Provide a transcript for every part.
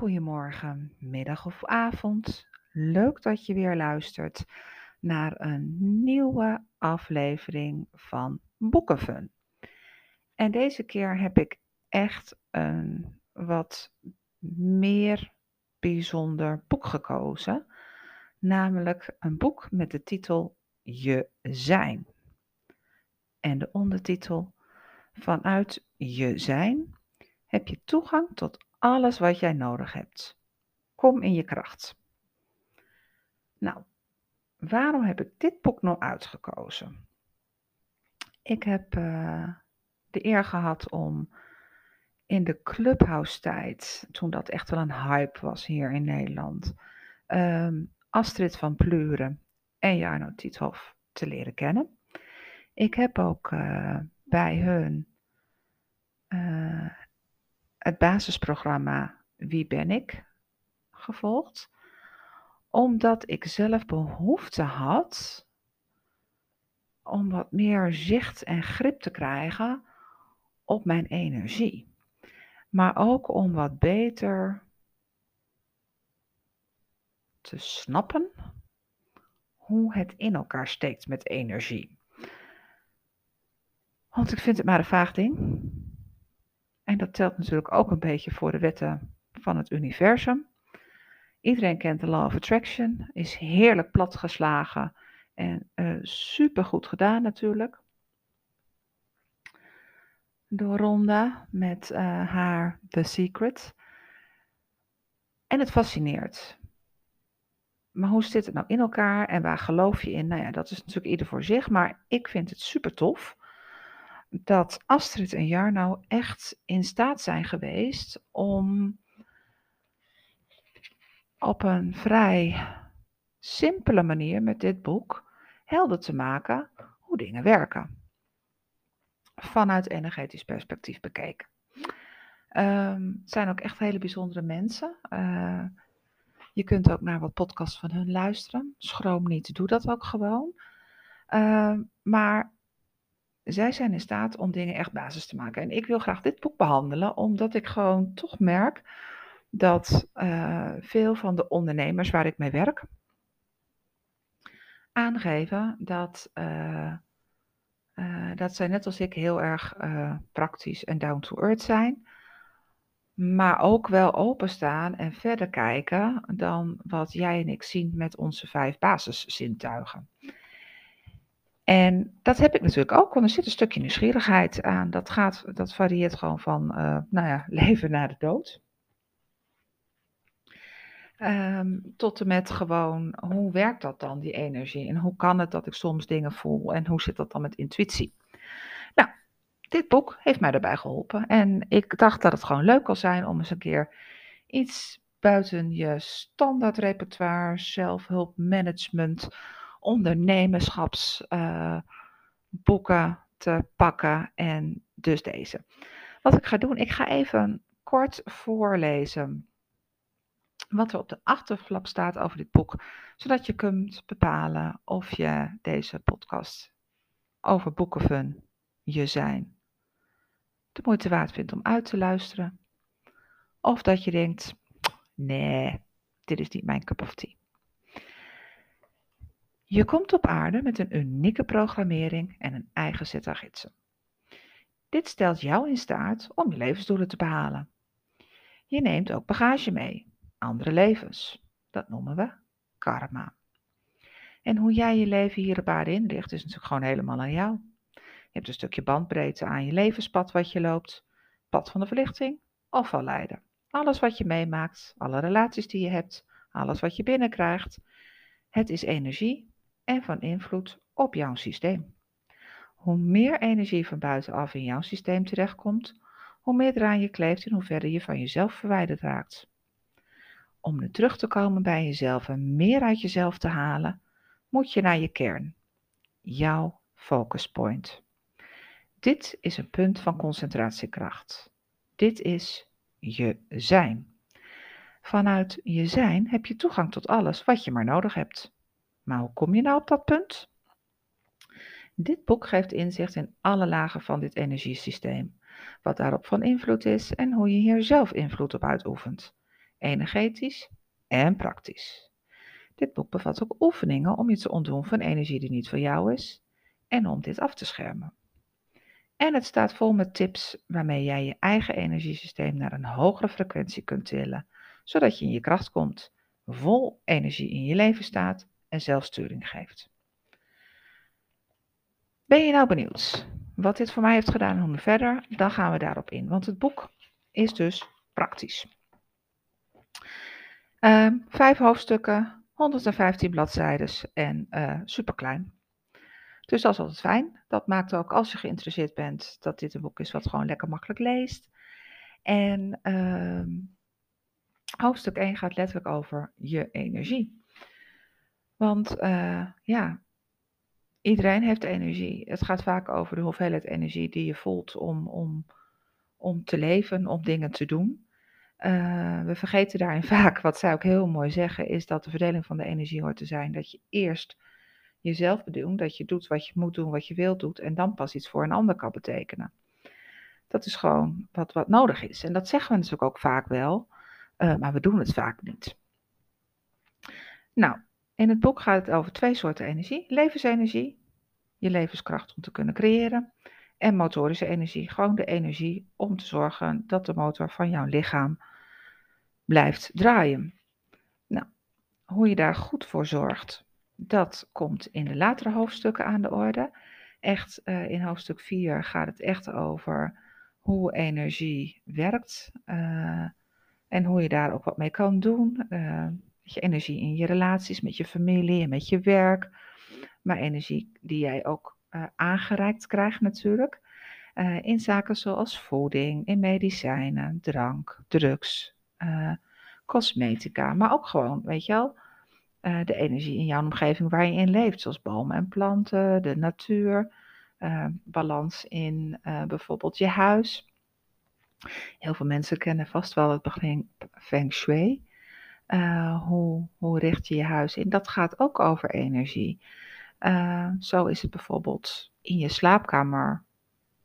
Goedemorgen, middag of avond. Leuk dat je weer luistert naar een nieuwe aflevering van Boekenfun. En deze keer heb ik echt een wat meer bijzonder boek gekozen, namelijk een boek met de titel Je zijn. En de ondertitel Vanuit je zijn heb je toegang tot alles wat jij nodig hebt. Kom in je kracht. Nou, waarom heb ik dit boek nou uitgekozen? Ik heb uh, de eer gehad om in de clubhouse-tijd, toen dat echt wel een hype was hier in Nederland, um, Astrid van Pluren en Jarno Tiethoff te leren kennen. Ik heb ook uh, bij hun uh, het basisprogramma Wie ben ik gevolgd, omdat ik zelf behoefte had om wat meer zicht en grip te krijgen op mijn energie. Maar ook om wat beter te snappen hoe het in elkaar steekt met energie. Want ik vind het maar een vaag ding. En dat telt natuurlijk ook een beetje voor de wetten van het universum. Iedereen kent de Law of Attraction, is heerlijk platgeslagen en uh, super goed gedaan natuurlijk. Door Ronda met uh, haar The Secret. En het fascineert. Maar hoe zit het nou in elkaar en waar geloof je in? Nou ja, dat is natuurlijk ieder voor zich, maar ik vind het super tof dat Astrid en Jarno echt in staat zijn geweest om op een vrij simpele manier met dit boek helder te maken hoe dingen werken. Vanuit energetisch perspectief bekeken. Um, het zijn ook echt hele bijzondere mensen. Uh, je kunt ook naar wat podcasts van hun luisteren. Schroom niet, doe dat ook gewoon. Uh, maar zij zijn in staat om dingen echt basis te maken. En ik wil graag dit boek behandelen, omdat ik gewoon toch merk dat uh, veel van de ondernemers waar ik mee werk aangeven dat, uh, uh, dat zij net als ik heel erg praktisch en down to earth zijn. Maar ook wel openstaan en verder kijken dan wat jij en ik zien met onze vijf basiszintuigen. En dat heb ik natuurlijk ook, want er zit een stukje nieuwsgierigheid aan. Dat, gaat, dat varieert gewoon van uh, nou ja, leven naar de dood. Um, tot en met gewoon, hoe werkt dat dan, die energie? En hoe kan het dat ik soms dingen voel? En hoe zit dat dan met intuïtie? Nou, dit boek heeft mij daarbij geholpen. En ik dacht dat het gewoon leuk kan zijn om eens een keer iets buiten je standaard repertoire, zelfhulpmanagement ondernemerschapsboeken te pakken. En dus deze. Wat ik ga doen, ik ga even kort voorlezen wat er op de achterflap staat over dit boek, zodat je kunt bepalen of je deze podcast over boekenfun je zijn de moeite waard vindt om uit te luisteren. Of dat je denkt, nee, dit is niet mijn cup of tea. Je komt op aarde met een unieke programmering en een eigen set aan gidsen. Dit stelt jou in staat om je levensdoelen te behalen. Je neemt ook bagage mee, andere levens. Dat noemen we karma. En hoe jij je leven hier op aarde inricht, is natuurlijk gewoon helemaal aan jou. Je hebt een stukje bandbreedte aan je levenspad wat je loopt, pad van de verlichting of valleider. Alles wat je meemaakt, alle relaties die je hebt, alles wat je binnenkrijgt. Het is energie en van invloed op jouw systeem. Hoe meer energie van buitenaf in jouw systeem terechtkomt, hoe meer eraan je kleeft en hoe verder je van jezelf verwijderd raakt. Om terug te komen bij jezelf en meer uit jezelf te halen, moet je naar je kern, jouw focus point. Dit is een punt van concentratiekracht. Dit is je zijn. Vanuit je zijn heb je toegang tot alles wat je maar nodig hebt. Maar hoe kom je nou op dat punt? Dit boek geeft inzicht in alle lagen van dit energiesysteem, wat daarop van invloed is en hoe je hier zelf invloed op uitoefent. energetisch en praktisch. Dit boek bevat ook oefeningen om je te ontdoen van energie die niet voor jou is en om dit af te schermen. En het staat vol met tips waarmee jij je eigen energiesysteem naar een hogere frequentie kunt tillen, zodat je in je kracht komt, vol energie in je leven staat en zelfsturing geeft. Ben je nou benieuwd wat dit voor mij heeft gedaan en hoe verder? Dan gaan we daarop in, want het boek is dus praktisch. Uh, vijf hoofdstukken, 115 bladzijden en uh, super klein. Dus dat is altijd fijn. Dat maakt ook als je geïnteresseerd bent dat dit een boek is wat gewoon lekker makkelijk leest. En uh, hoofdstuk 1 gaat letterlijk over je energie. Want uh, ja, iedereen heeft energie. Het gaat vaak over de hoeveelheid energie die je voelt om, om, om te leven, om dingen te doen. Uh, we vergeten daarin vaak, wat zij ook heel mooi zeggen, is dat de verdeling van de energie hoort te zijn dat je eerst jezelf bedoelt, dat je doet wat je moet doen, wat je wilt doet, en dan pas iets voor een ander kan betekenen. Dat is gewoon wat, wat nodig is. En dat zeggen we natuurlijk ook vaak wel, uh, maar we doen het vaak niet. Nou, in het boek gaat het over twee soorten energie: levensenergie, je levenskracht om te kunnen creëren, en motorische energie, gewoon de energie om te zorgen dat de motor van jouw lichaam blijft draaien. Nou, hoe je daar goed voor zorgt, dat komt in de latere hoofdstukken aan de orde. Echt uh, in hoofdstuk 4 gaat het echt over hoe energie werkt uh, en hoe je daar ook wat mee kan doen. Met je energie in je relaties, met je familie en met je werk. Maar energie die jij ook aangereikt krijgt natuurlijk. in zaken zoals voeding, in medicijnen, drank, drugs, cosmetica. Maar ook gewoon, weet je wel, de energie in jouw omgeving waar je in leeft, zoals bomen en planten, de natuur, balans in bijvoorbeeld je huis. Heel veel mensen kennen vast wel het begrip Feng Shui. Hoe, hoe richt je je huis in? Dat gaat ook over energie. zo is het bijvoorbeeld in je slaapkamer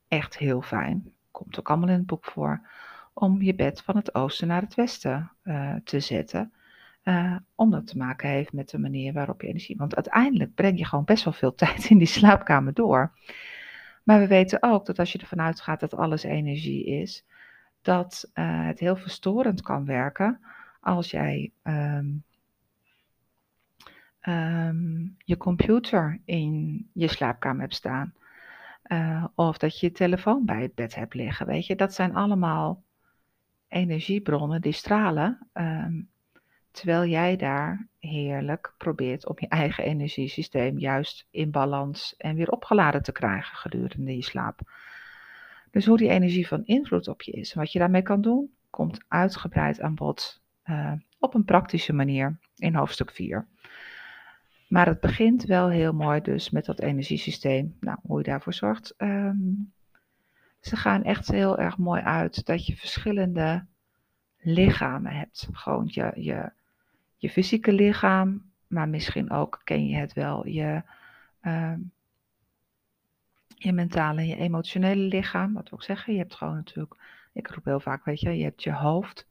echt heel fijn. Komt ook allemaal in het boek voor. Om je bed van het oosten naar het westen te zetten. Uh, omdat te maken heeft met de manier waarop je energie. Want uiteindelijk breng je gewoon best wel veel tijd in die slaapkamer door. Maar we weten ook dat als je ervan uitgaat dat alles energie is, dat het heel verstorend kan werken als jij um, um, je computer in je slaapkamer hebt staan. Uh, of dat je je telefoon bij het bed hebt liggen. Weet je, dat zijn allemaal energiebronnen die stralen. Um, Terwijl jij daar heerlijk probeert om je eigen energiesysteem juist in balans en weer opgeladen te krijgen gedurende je slaap. Dus hoe die energie van invloed op je is en wat je daarmee kan doen, komt uitgebreid aan bod uh, op een praktische manier in hoofdstuk 4. Maar het begint wel heel mooi dus met dat energiesysteem. Nou, hoe je daarvoor zorgt. Um, ze gaan echt heel erg mooi uit dat je verschillende lichamen hebt. Gewoon je, je je fysieke lichaam, maar misschien ook ken je het wel, je, uh, je mentale en je emotionele lichaam. Wat wil ik zeggen? Je hebt gewoon natuurlijk, ik roep heel vaak, weet je, je hebt je hoofd.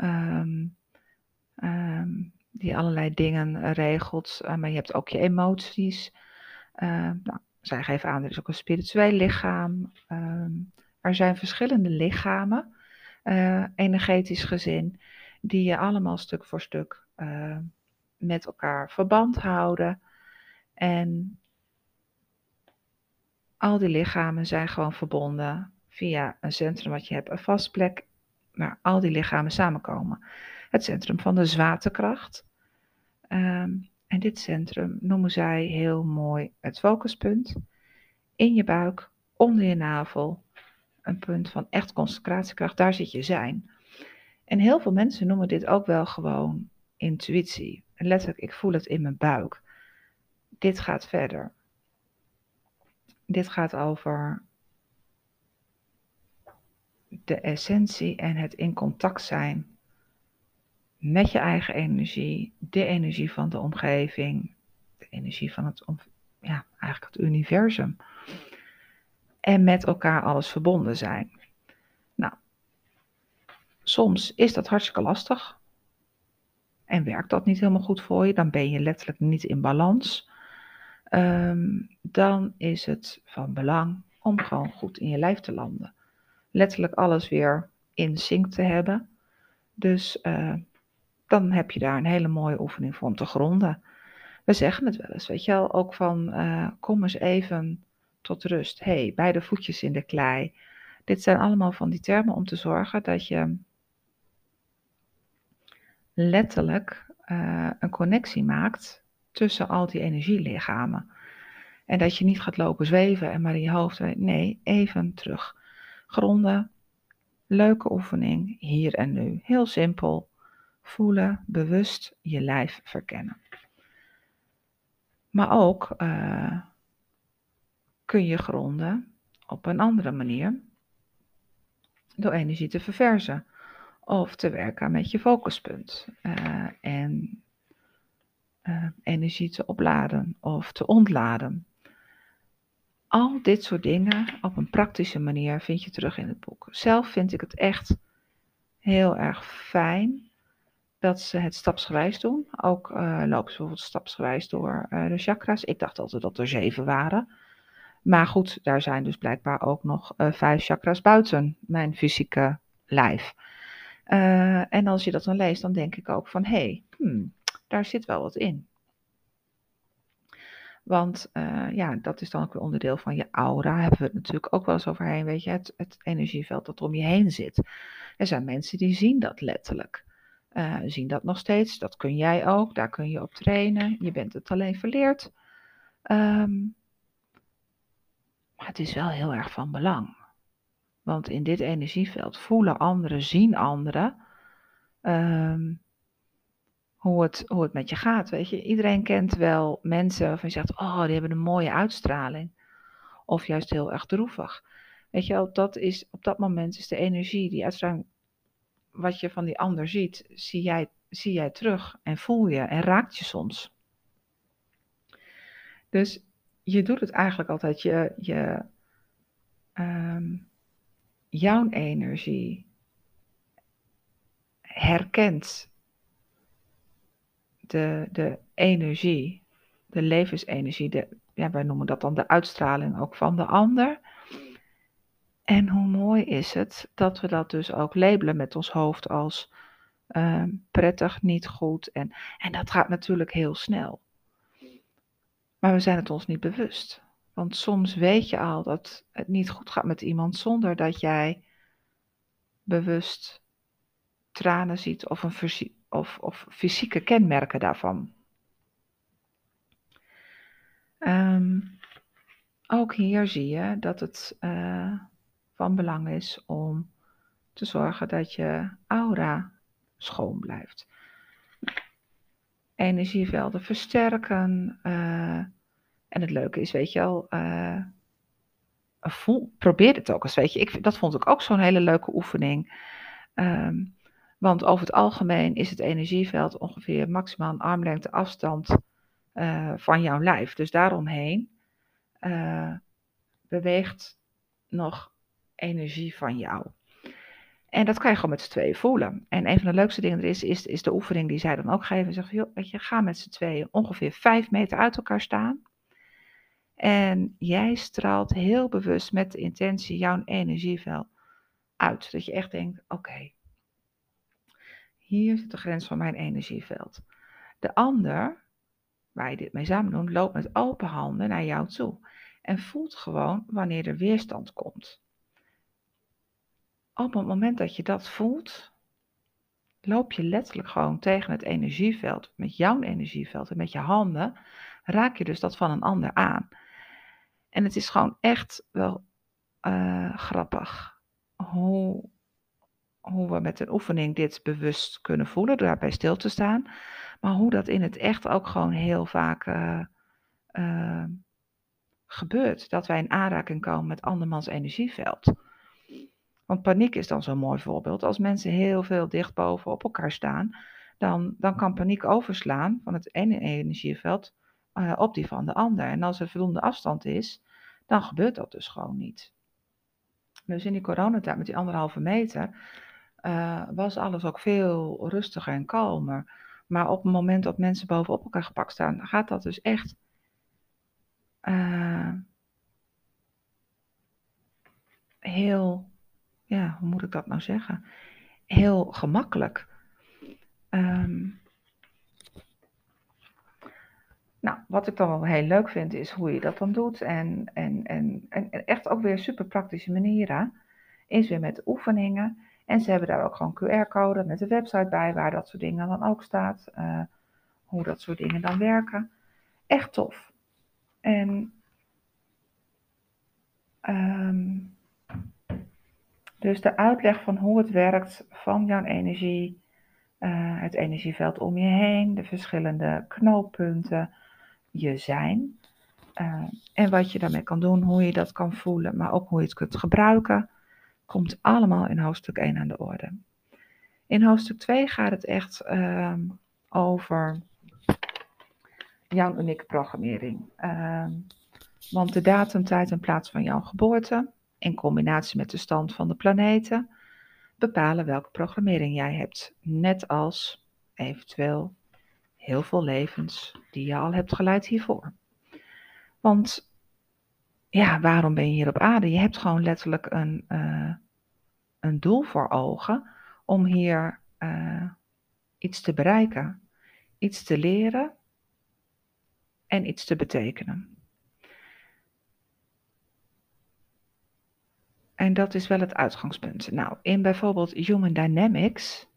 Um, um, die allerlei dingen regelt, uh, maar je hebt ook je emoties. Uh, nou, zij geven aan, er is ook een spiritueel lichaam. Um, er zijn verschillende lichamen, energetisch gezin, die je allemaal stuk voor stuk met elkaar verband houden. En al die lichamen zijn gewoon verbonden via een centrum wat je hebt, een vast plek waar al die lichamen samenkomen. Het centrum van de zwaartekracht. Um, en dit centrum noemen zij heel mooi het focuspunt. In je buik, onder je navel, een punt van echt concentratiekracht, daar zit je zijn. En heel veel mensen noemen dit ook wel gewoon intuïtie. En letterlijk, ik voel het in mijn buik. Dit gaat verder. Dit gaat over de essentie en het in contact zijn met je eigen energie, de energie van de omgeving, de energie van het, ja, eigenlijk het universum. En met elkaar alles verbonden zijn. soms is dat hartstikke lastig. En werkt dat niet helemaal goed voor je, dan ben je letterlijk niet in balans. Ehm, dan is het van belang om gewoon goed in je lijf te landen. Letterlijk alles weer in sync te hebben. Dus uh, dan heb je daar een hele mooie oefening voor om te gronden. We zeggen het wel eens, weet je wel, ook van uh, kom eens even tot rust. hey, beide voetjes in de klei. Dit zijn allemaal van die termen om te zorgen dat je letterlijk uh, een connectie maakt tussen al die energielichamen. En dat je niet gaat lopen zweven en maar in je hoofd, nee, even terug. Gronden, leuke oefening, hier en nu. Heel simpel, voelen, bewust je lijf verkennen. Maar ook uh, kun je gronden op een andere manier door energie te verversen of te werken met je focuspunt uh, en uh, energie te opladen of te ontladen. Al dit soort dingen op een praktische manier vind je terug in het boek. Zelf vind ik het echt heel erg fijn dat ze het stapsgewijs doen. Ook uh, lopen ze bijvoorbeeld stapsgewijs door uh, de chakras. Ik dacht altijd dat er zeven waren. Maar goed, daar zijn dus blijkbaar ook nog uh, vijf chakras buiten mijn fysieke lijf. en als je dat dan leest, dan denk ik ook van, hé, hey, hmm, daar zit wel wat in. Want ja, dat is dan ook weer onderdeel van je aura. Hebben we het natuurlijk ook wel eens overheen. Weet je, het, het energieveld dat om je heen zit. Er zijn mensen die zien dat letterlijk. Uh, zien dat nog steeds. Dat kun jij ook. Daar kun je op trainen. Je bent het alleen verleerd. Um, maar het is wel heel erg van belang. Want in dit energieveld voelen anderen, zien anderen um, hoe, het, hoe het met je gaat. Weet je, iedereen kent wel mensen waarvan je zegt: Oh, die hebben een mooie uitstraling. Of juist heel erg droevig. Weet je, dat, is, op dat moment is de energie, die uitstraling wat je van die ander ziet, zie jij, zie jij terug en voel je en raakt je soms. Dus je doet het eigenlijk altijd, je, je um, jouw energie herkent de, de energie, de levensenergie, de, ja, wij noemen dat dan de uitstraling ook van de ander. En hoe mooi is het dat we dat dus ook labelen met ons hoofd als uh, prettig, niet goed. En, en dat gaat natuurlijk heel snel. Maar we zijn het ons niet bewust. Want soms weet je al dat het niet goed gaat met iemand zonder dat jij bewust tranen ziet of, een of, of fysieke kenmerken daarvan. Um, ook hier zie je dat het uh, van belang is om te zorgen dat je aura schoon blijft. Energievelden versterken. Uh, en het leuke is, weet je wel, voel, probeer het ook eens, weet je. Ik, dat vond ik ook zo'n hele leuke oefening. Um, want over het algemeen is het energieveld ongeveer maximaal een armlengte afstand uh, van jouw lijf. Dus daaromheen uh, beweegt nog energie van jou. En dat kan je gewoon met z'n tweeën voelen. En een van de leukste dingen er is, is, is de oefening die zij dan ook geven. Zeg, joh, weet je, ga met z'n tweeën ongeveer vijf meter uit elkaar staan. En jij straalt heel bewust met de intentie jouw energieveld uit. Dat je echt denkt, oké, hier zit de grens van mijn energieveld. De ander, waar je dit mee samen doet, loopt met open handen naar jou toe. En voelt gewoon wanneer er weerstand komt op het moment dat je dat voelt, loop je letterlijk gewoon tegen het energieveld, met jouw energieveld en met je handen, raak je dus dat van een ander aan. En het is gewoon echt wel uh, grappig hoe, hoe we met een oefening dit bewust kunnen voelen, door daarbij stil te staan. Maar hoe dat in het echt ook gewoon heel vaak uh, uh, gebeurt. Dat wij in aanraking komen met andermans energieveld. Want paniek is dan zo'n mooi voorbeeld. Als mensen heel veel dicht boven op elkaar staan, dan, dan kan paniek overslaan van het ene energieveld uh, op die van de ander. En als er voldoende afstand is, dan gebeurt dat dus gewoon niet. Dus in die coronatijd met die anderhalve meter uh, was alles ook veel rustiger en kalmer. Maar op het moment dat mensen bovenop elkaar gepakt staan, gaat dat dus echt uh, heel, ja, hoe moet ik dat nou zeggen? Heel gemakkelijk. Um, nou, wat ik dan wel heel leuk vind, is hoe je dat dan doet. En, en, en, en echt ook weer super praktische manieren. Is weer met oefeningen. En ze hebben daar ook gewoon QR-code met de website bij, waar dat soort dingen dan ook staat. Uh, hoe dat soort dingen dan werken. Echt tof. En um, dus de uitleg van hoe het werkt van jouw energie, uh, het energieveld om je heen, de verschillende knooppunten, je zijn. Uh, en wat je daarmee kan doen, hoe je dat kan voelen, maar ook hoe je het kunt gebruiken, komt allemaal in hoofdstuk 1 aan de orde. In hoofdstuk 2 gaat het echt uh, over jouw unieke programmering. Uh, want de datum, tijd en plaats van jouw geboorte, in combinatie met de stand van de planeten, bepalen welke programmering jij hebt. Net als eventueel heel veel levens die je al hebt geleid hiervoor. Want ja, waarom ben je hier op aarde? Je hebt gewoon letterlijk een, uh, een doel voor ogen om hier uh, iets te bereiken, iets te leren en iets te betekenen. En dat is wel het uitgangspunt. Nou, in bijvoorbeeld Human Dynamics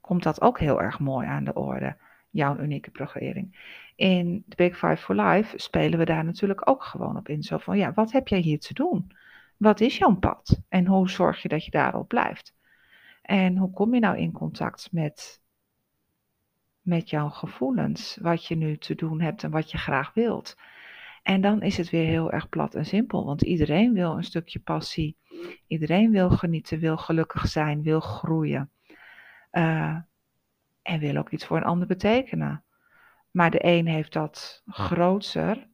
komt dat ook heel erg mooi aan de orde jouw unieke programmering. In The Big Five for Life spelen we daar natuurlijk ook gewoon op in. Zo van, ja, wat heb jij hier te doen? Wat is jouw pad? En hoe zorg je dat je daarop blijft? En hoe kom je nou in contact met, met jouw gevoelens? Wat je nu te doen hebt en wat je graag wilt. En dan is het weer heel erg plat en simpel, want iedereen wil een stukje passie. Iedereen wil genieten, wil gelukkig zijn, wil groeien. Uh, en wil ook iets voor een ander betekenen. Maar de een heeft dat grootser.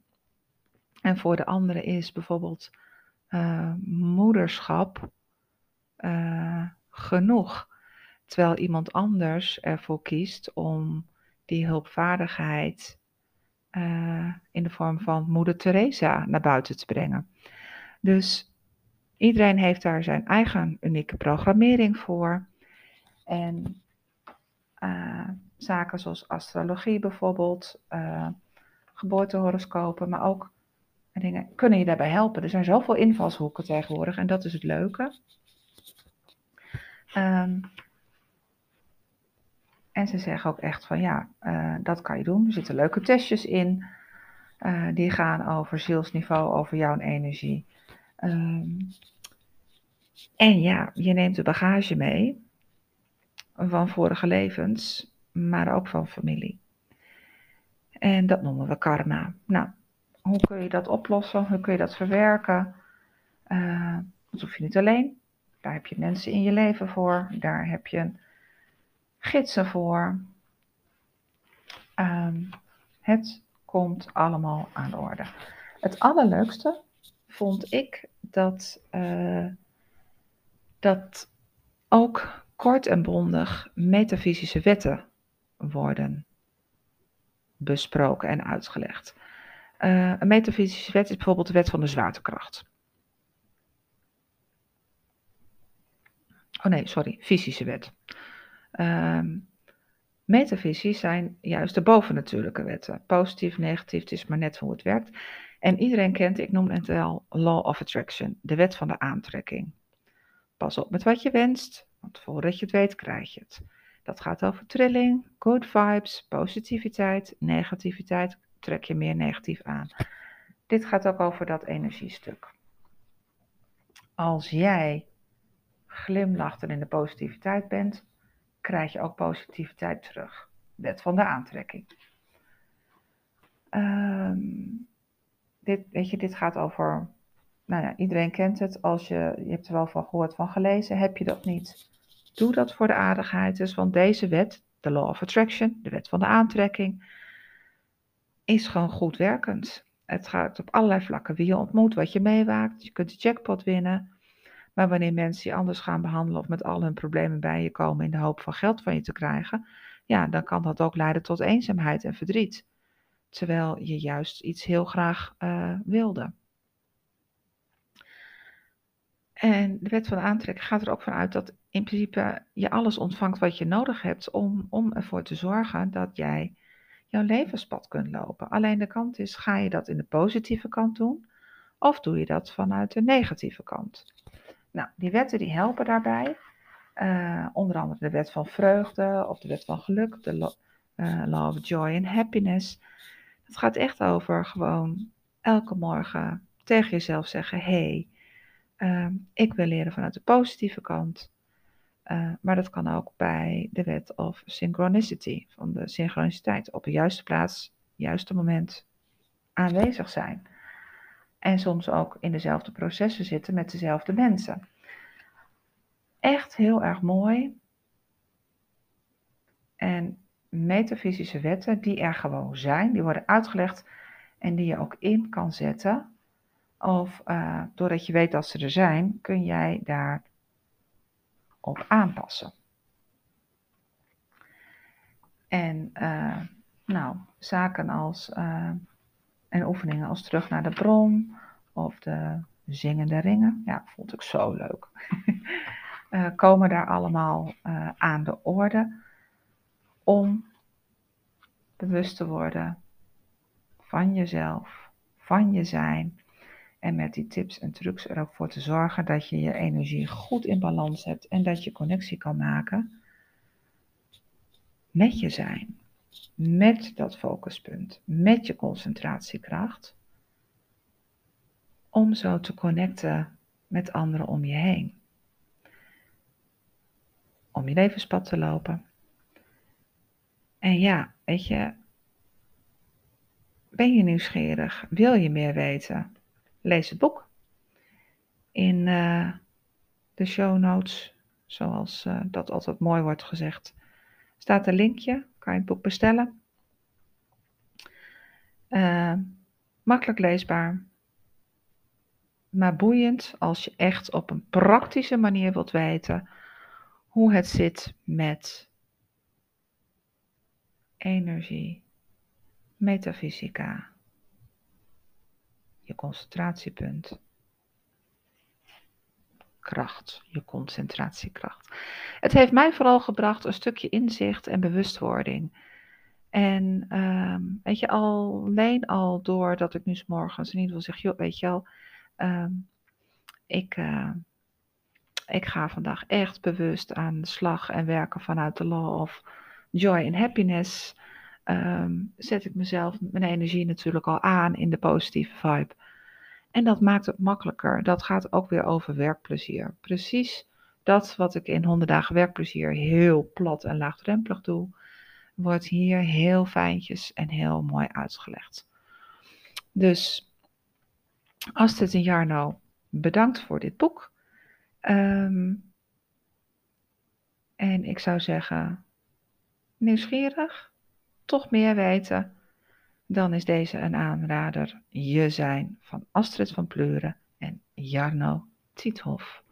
En voor de andere is bijvoorbeeld uh, moederschap uh, genoeg. Terwijl iemand anders ervoor kiest om die hulpvaardigheid uh, in de vorm van moeder Teresa naar buiten te brengen. Dus iedereen heeft daar zijn eigen unieke programmering voor. En zaken zoals astrologie bijvoorbeeld, geboortehoroscopen, maar ook kunnen je daarbij helpen. Er zijn zoveel invalshoeken tegenwoordig en dat is het leuke. Um, en ze zeggen ook echt van ja, uh, dat kan je doen. Er zitten leuke testjes in. Uh, die gaan over zielsniveau, over jouw energie. Um, en ja, je neemt de bagage mee van vorige levens, maar ook van familie. En dat noemen we karma. Nou, hoe kun je dat oplossen? Hoe kun je dat verwerken? Uh, dat hoef je niet alleen. Daar heb je mensen in je leven voor. Daar heb je gidsen voor. Um, het komt allemaal aan de orde. Het allerleukste vond ik dat, uh, dat ook kort en bondig metafysische wetten worden besproken en uitgelegd. Uh, een metafysische wet is bijvoorbeeld de wet van de zwaartekracht. Oh nee, sorry, fysische wet. Metafysisch zijn juist de bovennatuurlijke wetten. Positief, negatief, het is maar net hoe het werkt. En iedereen kent, ik noem het wel, Law of Attraction, de wet van de aantrekking. Pas op met wat je wenst, want voordat je het weet, krijg je het. Dat gaat over trilling, good vibes, positiviteit, negativiteit. Trek je meer negatief aan. Dit gaat ook over dat energiestuk. Als jij glimlacht en in de positiviteit bent, krijg je ook positiviteit terug. Wet van de aantrekking. Um, dit, weet je, dit gaat over, nou ja, iedereen kent het. Als je, je hebt er wel van gehoord, van gelezen, heb je dat niet? Doe dat voor de aardigheid dus, want deze wet, de Law of Attraction, de wet van de aantrekking, is gewoon goed werkend. Het gaat op allerlei vlakken. Wie je ontmoet, wat je meewaakt. Je kunt de jackpot winnen. Maar wanneer mensen je anders gaan behandelen of met al hun problemen bij je komen in de hoop van geld van je te krijgen, ja, dan kan dat ook leiden tot eenzaamheid en verdriet. Terwijl je juist iets heel graag uh, wilde. En de wet van aantrekking gaat er ook vanuit dat in principe je alles ontvangt wat je nodig hebt om, om ervoor te zorgen dat jij jouw levenspad kunt lopen. Alleen de kant is, ga je dat in de positieve kant doen of doe je dat vanuit de negatieve kant? Nou, die wetten die helpen daarbij. Uh, onder andere de wet van vreugde of de wet van geluk, de law, uh, law of joy and happiness. Het gaat echt over gewoon elke morgen tegen jezelf zeggen: hey, uh, ik wil leren vanuit de positieve kant. Uh, maar dat kan ook bij de wet of synchronicity, van de synchroniciteit. Op de juiste plaats, juiste moment aanwezig zijn. En soms ook in dezelfde processen zitten met dezelfde mensen. Echt heel erg mooi. En metafysische wetten die er gewoon zijn, die worden uitgelegd en die je ook in kan zetten. Of uh, doordat je weet dat ze er zijn, kun jij daar op aanpassen. En uh, nou, zaken als uh, en oefeningen als terug naar de bron of de zingende ringen, ja, vond ik zo leuk. uh, komen daar allemaal aan de orde om bewust te worden van jezelf, van je zijn. En met die tips en trucs er ook voor te zorgen dat je je energie goed in balans hebt en dat je connectie kan maken met je zijn, met dat focuspunt, met je concentratiekracht, om zo te connecten met anderen om je heen. Om je levenspad te lopen. En ja, weet je, ben je nieuwsgierig? Wil je meer weten? Lees het boek. In uh, de show notes, zoals uh, dat altijd mooi wordt gezegd, staat een linkje. Kan je het boek bestellen. Uh, makkelijk leesbaar. Maar boeiend als je echt op een praktische manier wilt weten hoe het zit met energie, metafysica, concentratiepunt, kracht, je concentratiekracht. Het heeft mij vooral gebracht een stukje inzicht en bewustwording. En um, weet je, alleen al doordat ik nu s morgens in ieder geval zeg, joh, weet je wel, um, ik, uh, ik ga vandaag echt bewust aan de slag en werken vanuit de law of joy and happiness. Um, zet ik mezelf, mijn energie natuurlijk al aan in de positieve vibe. En dat maakt het makkelijker. Dat gaat ook weer over werkplezier. Precies dat wat ik in 100 dagen werkplezier heel plat en laagdrempelig doe, wordt hier heel fijntjes en heel mooi uitgelegd. Dus Astrid en Jarno, bedankt voor dit boek. Um, en ik zou zeggen, nieuwsgierig, toch meer weten, dan is deze een aanrader. Je zijn van Astrid van Pleuren en Jarno Tiethoff.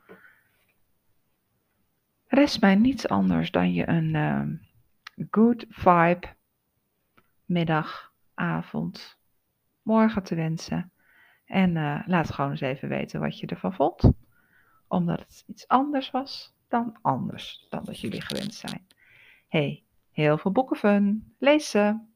Rest mij niets anders dan je een uh, good vibe middag, avond, morgen te wensen. En uh, laat gewoon eens even weten wat je ervan vond. Omdat het iets anders was dan anders dan dat jullie gewend zijn. Hey, Heel veel boeken fun. Lees ze!